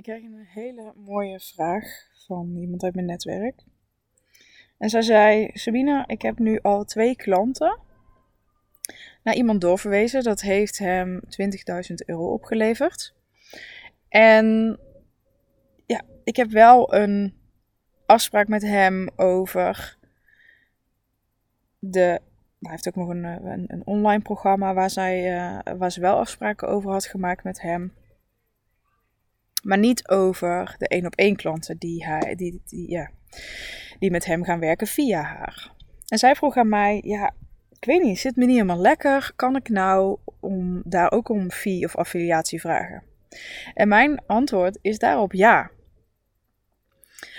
Ik kreeg een hele mooie vraag van iemand uit mijn netwerk. En zij zei: Sabine, ik heb nu al twee klanten naar iemand doorverwezen. Dat heeft hem 20.000 euro opgeleverd. En ja, ik heb wel een afspraak met hem over de. Hij heeft ook nog een, een, een online programma waar, zij, uh, waar ze wel afspraken over had gemaakt met hem. Maar niet over de één op één klanten die, hij, die, die, ja, die met hem gaan werken via haar. En zij vroeg aan mij: Ja, ik weet niet, zit me niet helemaal lekker. Kan ik nou om, daar ook om fee of affiliatie vragen? En mijn antwoord is daarop ja.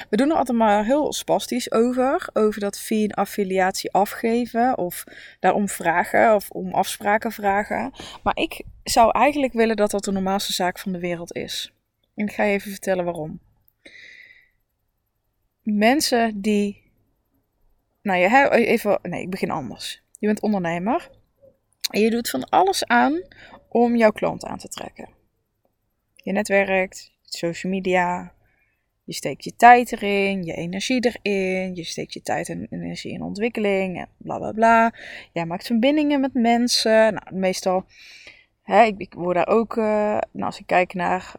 We doen er altijd maar heel spastisch over, over dat fee en affiliatie afgeven of daarom vragen of om afspraken vragen. Maar ik zou eigenlijk willen dat dat de normaalste zaak van de wereld is. En ik ga je even vertellen waarom. Mensen die. Nou, je even. Nee, ik begin anders. Je bent ondernemer. En je doet van alles aan om jouw klant aan te trekken. Je netwerkt, social media. Je steekt je tijd erin, je energie erin. Je steekt je tijd en energie in ontwikkeling en bla bla bla. Jij maakt verbindingen met mensen. Nou, meestal. Hè, ik, word daar ook. Uh, nou, als ik kijk naar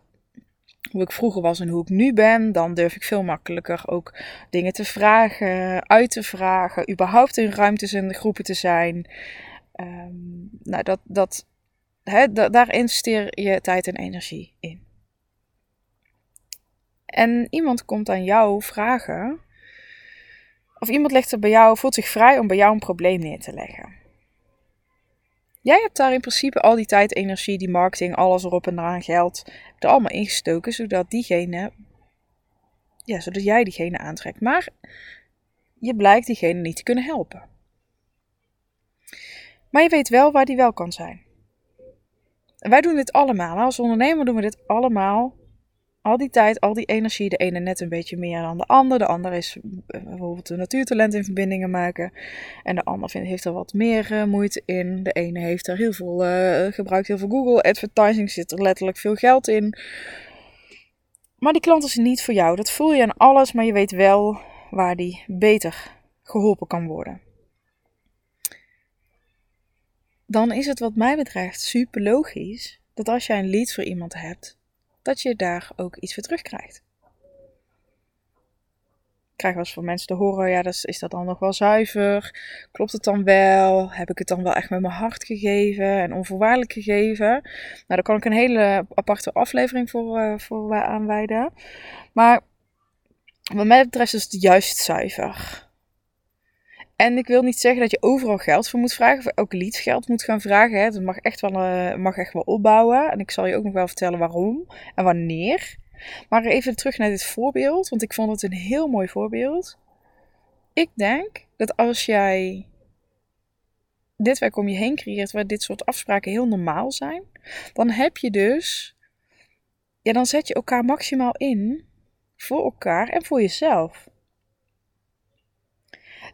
hoe ik vroeger was en hoe ik nu ben, dan durf ik veel makkelijker ook dingen te vragen, uit te vragen, überhaupt in ruimtes en groepen te zijn. Um, nou, dat, dat, daar investeer je tijd en energie in. En iemand komt aan jou vragen, of iemand legt er bij jou, voelt zich vrij om bij jou een probleem neer te leggen. Jij hebt daar in principe al die tijd, energie, die marketing, alles erop en eraan, geld, er allemaal ingestoken, zodat diegene, ja, zodat jij diegene aantrekt. Maar je blijkt diegene niet te kunnen helpen. Maar je weet wel waar die wel kan zijn. En wij doen dit allemaal. Als ondernemer doen we dit allemaal al die tijd, al die energie, de ene net een beetje meer dan de ander. De ander is eh, bijvoorbeeld een natuurtalent in verbindingen maken. En de ander vindt, heeft er wat meer uh, moeite in. De ene heeft er heel veel, uh, gebruikt heel veel Google advertising, zit er letterlijk veel geld in. Maar die klant is niet voor jou. Dat voel je aan alles, maar je weet wel waar die beter geholpen kan worden. Dan is het wat mij betreft super logisch dat als jij een lead voor iemand hebt, dat je daar ook iets voor terugkrijgt. Ik krijg wel eens van mensen te horen, ja, dus is dat dan nog wel zuiver? Klopt het dan wel? Heb ik het dan wel echt met mijn hart gegeven en onvoorwaardelijk gegeven? Nou, daar kan ik een hele aparte aflevering voor, uh, voor aanwijden. Maar wat mij betreft is het juist zuiver. En ik wil niet zeggen dat je overal geld voor moet vragen, of elke lead geld moet gaan vragen. Hè. Dat mag echt, wel, uh, mag echt wel opbouwen. En ik zal je ook nog wel vertellen waarom en wanneer. Maar even terug naar dit voorbeeld, want ik vond het een heel mooi voorbeeld. Ik denk dat als jij dit werk om je heen creëert, waar dit soort afspraken heel normaal zijn, dan heb je dus, ja, dan zet je elkaar maximaal in voor elkaar en voor jezelf.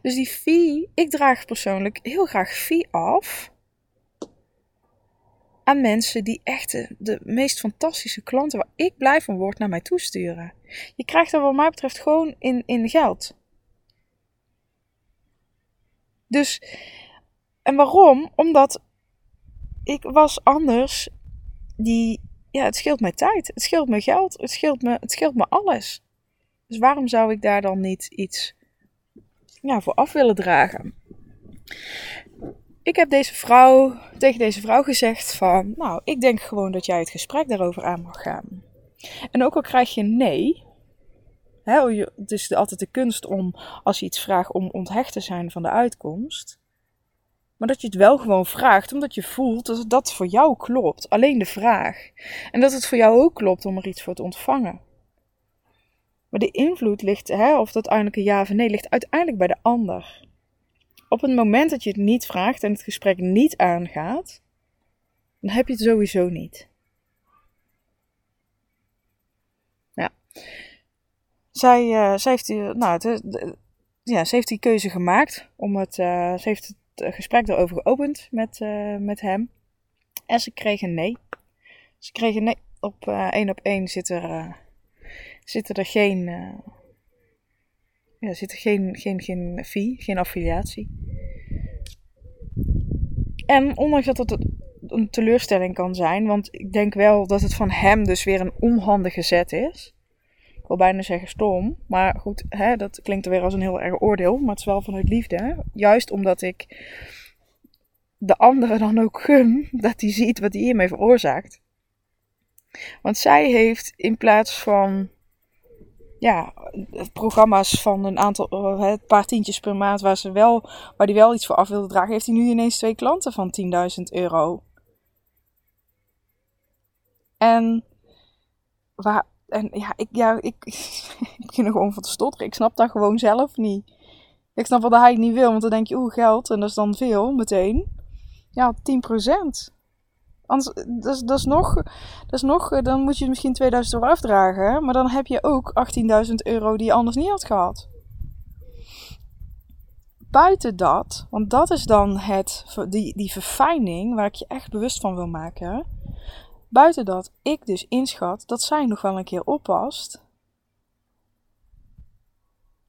Dus die fee, ik draag persoonlijk heel graag fee af aan mensen die echt de, meest fantastische klanten waar ik blij van word naar mij toesturen. Je krijgt dat wat mij betreft gewoon in, in geld. Dus, en waarom? Omdat ik was anders die, ja, het scheelt mij tijd, het scheelt me geld, het scheelt me, het scheelt me alles. Dus waarom zou ik daar dan niet iets ja, voor af willen dragen. Ik heb deze vrouw, tegen deze vrouw gezegd van, nou, ik denk gewoon dat jij het gesprek daarover aan mag gaan. En ook al krijg je nee, hè, het is altijd de kunst om, als je iets vraagt, om onthecht te zijn van de uitkomst. Maar dat je het wel gewoon vraagt, omdat je voelt dat dat voor jou klopt. Alleen de vraag. En dat het voor jou ook klopt om er iets voor te ontvangen. Maar de invloed ligt, hè, of dat een ja of nee, ligt uiteindelijk bij de ander. Op het moment dat je het niet vraagt en het gesprek niet aangaat, dan heb je het sowieso niet. Ja. Zij, uh, zij, heeft, die, nou, ja, ze heeft die keuze gemaakt om het. Uh, ze heeft het gesprek erover geopend met, met hem. En ze kreeg een nee. Ze kreeg een nee. Op één op één zit er zitten er geen, uh, ja, zit er geen, geen, geen fee, geen affiliatie. En ondanks dat het een teleurstelling kan zijn, want ik denk wel dat het van hem dus weer een onhandige zet is. Ik wil bijna zeggen stom, maar goed, hè, dat klinkt er weer als een heel erg oordeel, maar het is wel vanuit liefde. Juist omdat ik de andere dan ook gun dat hij ziet wat hij hiermee veroorzaakt. Want zij heeft in plaats van ja, programma's van een aantal, een eh, paar tientjes per maand waar, ze wel, waar die wel iets voor af wilde dragen, heeft hij nu ineens twee klanten van 10.000 euro. En, waar, en ja, ik, ja, ik, ik begin er gewoon van te stotteren. Ik snap dat gewoon zelf niet. Ik snap wat hij niet wil, want dan denk je, oeh, geld, en dat is dan veel meteen. Ja, 10%. Anders, dat is, dat is nog, dat is nog, eh, dan moet je misschien 2000 euro afdragen. Maar dan heb je ook 18.000 euro die je anders niet had gehad. Buiten dat, want dat is dan het, die, die verfijning waar ik je echt bewust van wil maken. Buiten dat ik dus inschat dat zij nog wel een keer oppast.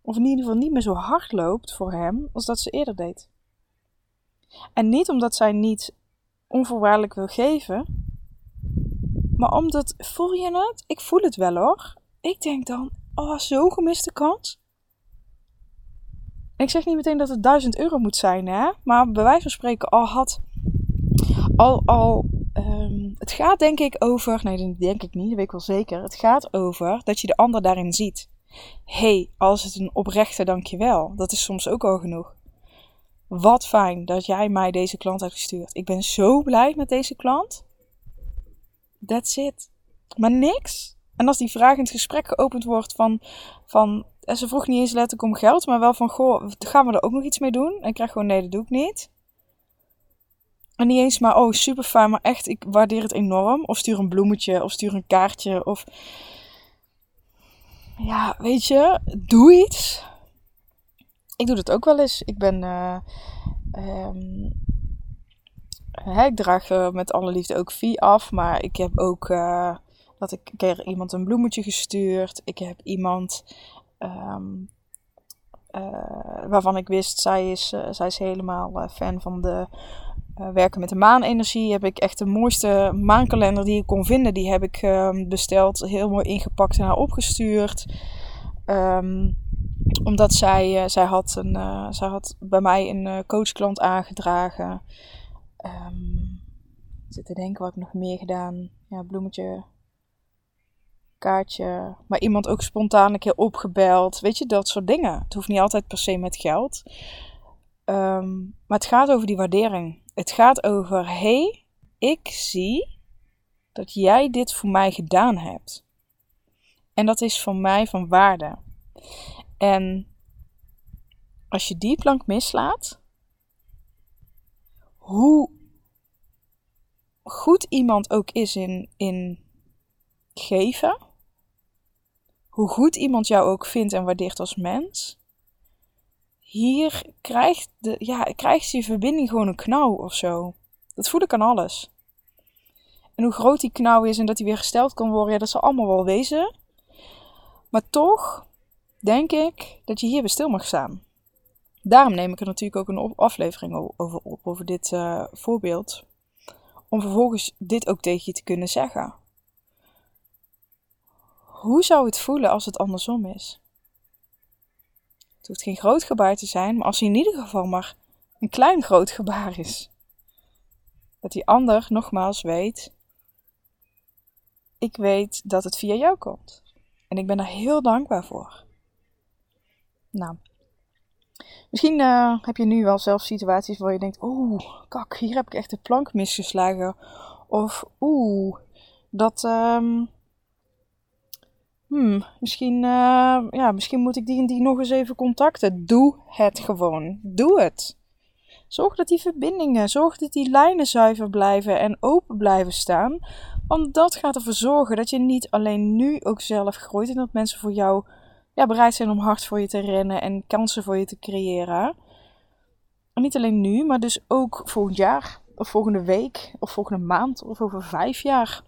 Of in ieder geval niet meer zo hard loopt voor hem als dat ze eerder deed. En niet omdat zij niet onvoorwaardelijk wil geven. Maar omdat, voel je het? Ik voel het wel hoor. Ik denk dan, oh, zo'n gemiste kans. ik zeg niet meteen dat het 1000 euro moet zijn, hè. Maar bij wijze van spreken al had, al, al, um, het gaat denk ik over, nee dat denk ik niet, dat weet ik wel zeker. Het gaat over dat je de ander daarin ziet. hey, als het een oprechte dankjewel, dat is soms ook al genoeg. Wat fijn dat jij mij deze klant hebt gestuurd. Ik ben zo blij met deze klant. That's it. Maar niks. En als die vraag in het gesprek geopend wordt van, van en ze vroeg niet eens letterlijk om geld, maar wel van, goh, gaan we er ook nog iets mee doen? En ik krijg gewoon, nee, dat doe ik niet. En niet eens maar, oh, super fijn, maar echt, ik waardeer het enorm. Of stuur een bloemetje, of stuur een kaartje, of... Ja, weet je, doe iets ik doe dat ook wel eens. Ik ben. Uh, ik draag uh, met alle liefde ook vie af. Maar ik heb ook. Uh, dat ik keer iemand een bloemetje gestuurd. Ik heb iemand. Um, waarvan ik wist, zij is, zij is helemaal fan van de werken met de maanenergie. Heb ik echt de mooiste maankalender die ik kon vinden. Die heb ik uh, besteld. Heel mooi ingepakt en haar opgestuurd. Omdat zij, uh, zij, had een, uh, zij had bij mij een uh, coachklant aangedragen. Um, zit te denken, wat ik nog meer gedaan? Ja, bloemetje, kaartje. Maar iemand ook spontaan een keer opgebeld. Weet je, dat soort dingen. Het hoeft niet altijd per se met geld. Um, maar het gaat over die waardering. Het gaat over, hey, ik zie dat jij dit voor mij gedaan hebt. En dat is voor mij van waarde. En als je die plank mislaat, hoe goed iemand ook is in, in geven, hoe goed iemand jou ook vindt en waardeert als mens, hier krijgt, de, ja, krijgt die verbinding gewoon een knauw of zo. Dat voel ik aan alles. En hoe groot die knauw is en dat die weer gesteld kan worden, ja, dat zal allemaal wel wezen. Maar toch denk ik dat je hier bij stil mag staan. Daarom neem ik er natuurlijk ook een aflevering over op, over dit uh, voorbeeld. Om vervolgens dit ook tegen je te kunnen zeggen. Hoe zou het voelen als het andersom is? Het hoeft geen groot gebaar te zijn, maar als hij in ieder geval maar een klein groot gebaar is. Dat die ander nogmaals weet: ik weet dat het via jou komt. En ik ben daar heel dankbaar voor. Nou, misschien uh, heb je nu wel zelf situaties waar je denkt: oeh, kak, hier heb ik echt de plank misgeslagen. Of oeh, dat. Um, hmm, misschien, uh, ja, misschien moet ik die en die nog eens even contacten. Doe het gewoon. Doe het. Zorg dat die verbindingen, zorg dat die lijnen zuiver blijven en open blijven staan. Want dat gaat ervoor zorgen dat je niet alleen nu ook zelf groeit en dat mensen voor jou bereid zijn om hard voor je te rennen en kansen voor je te creëren. En niet alleen nu, maar dus ook volgend jaar, of volgende week, of volgende maand, of over vijf jaar.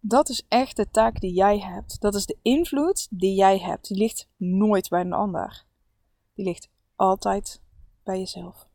Dat is echt de taak die jij hebt. Dat is de invloed die jij hebt. Die ligt nooit bij een ander. Die ligt altijd bij jezelf.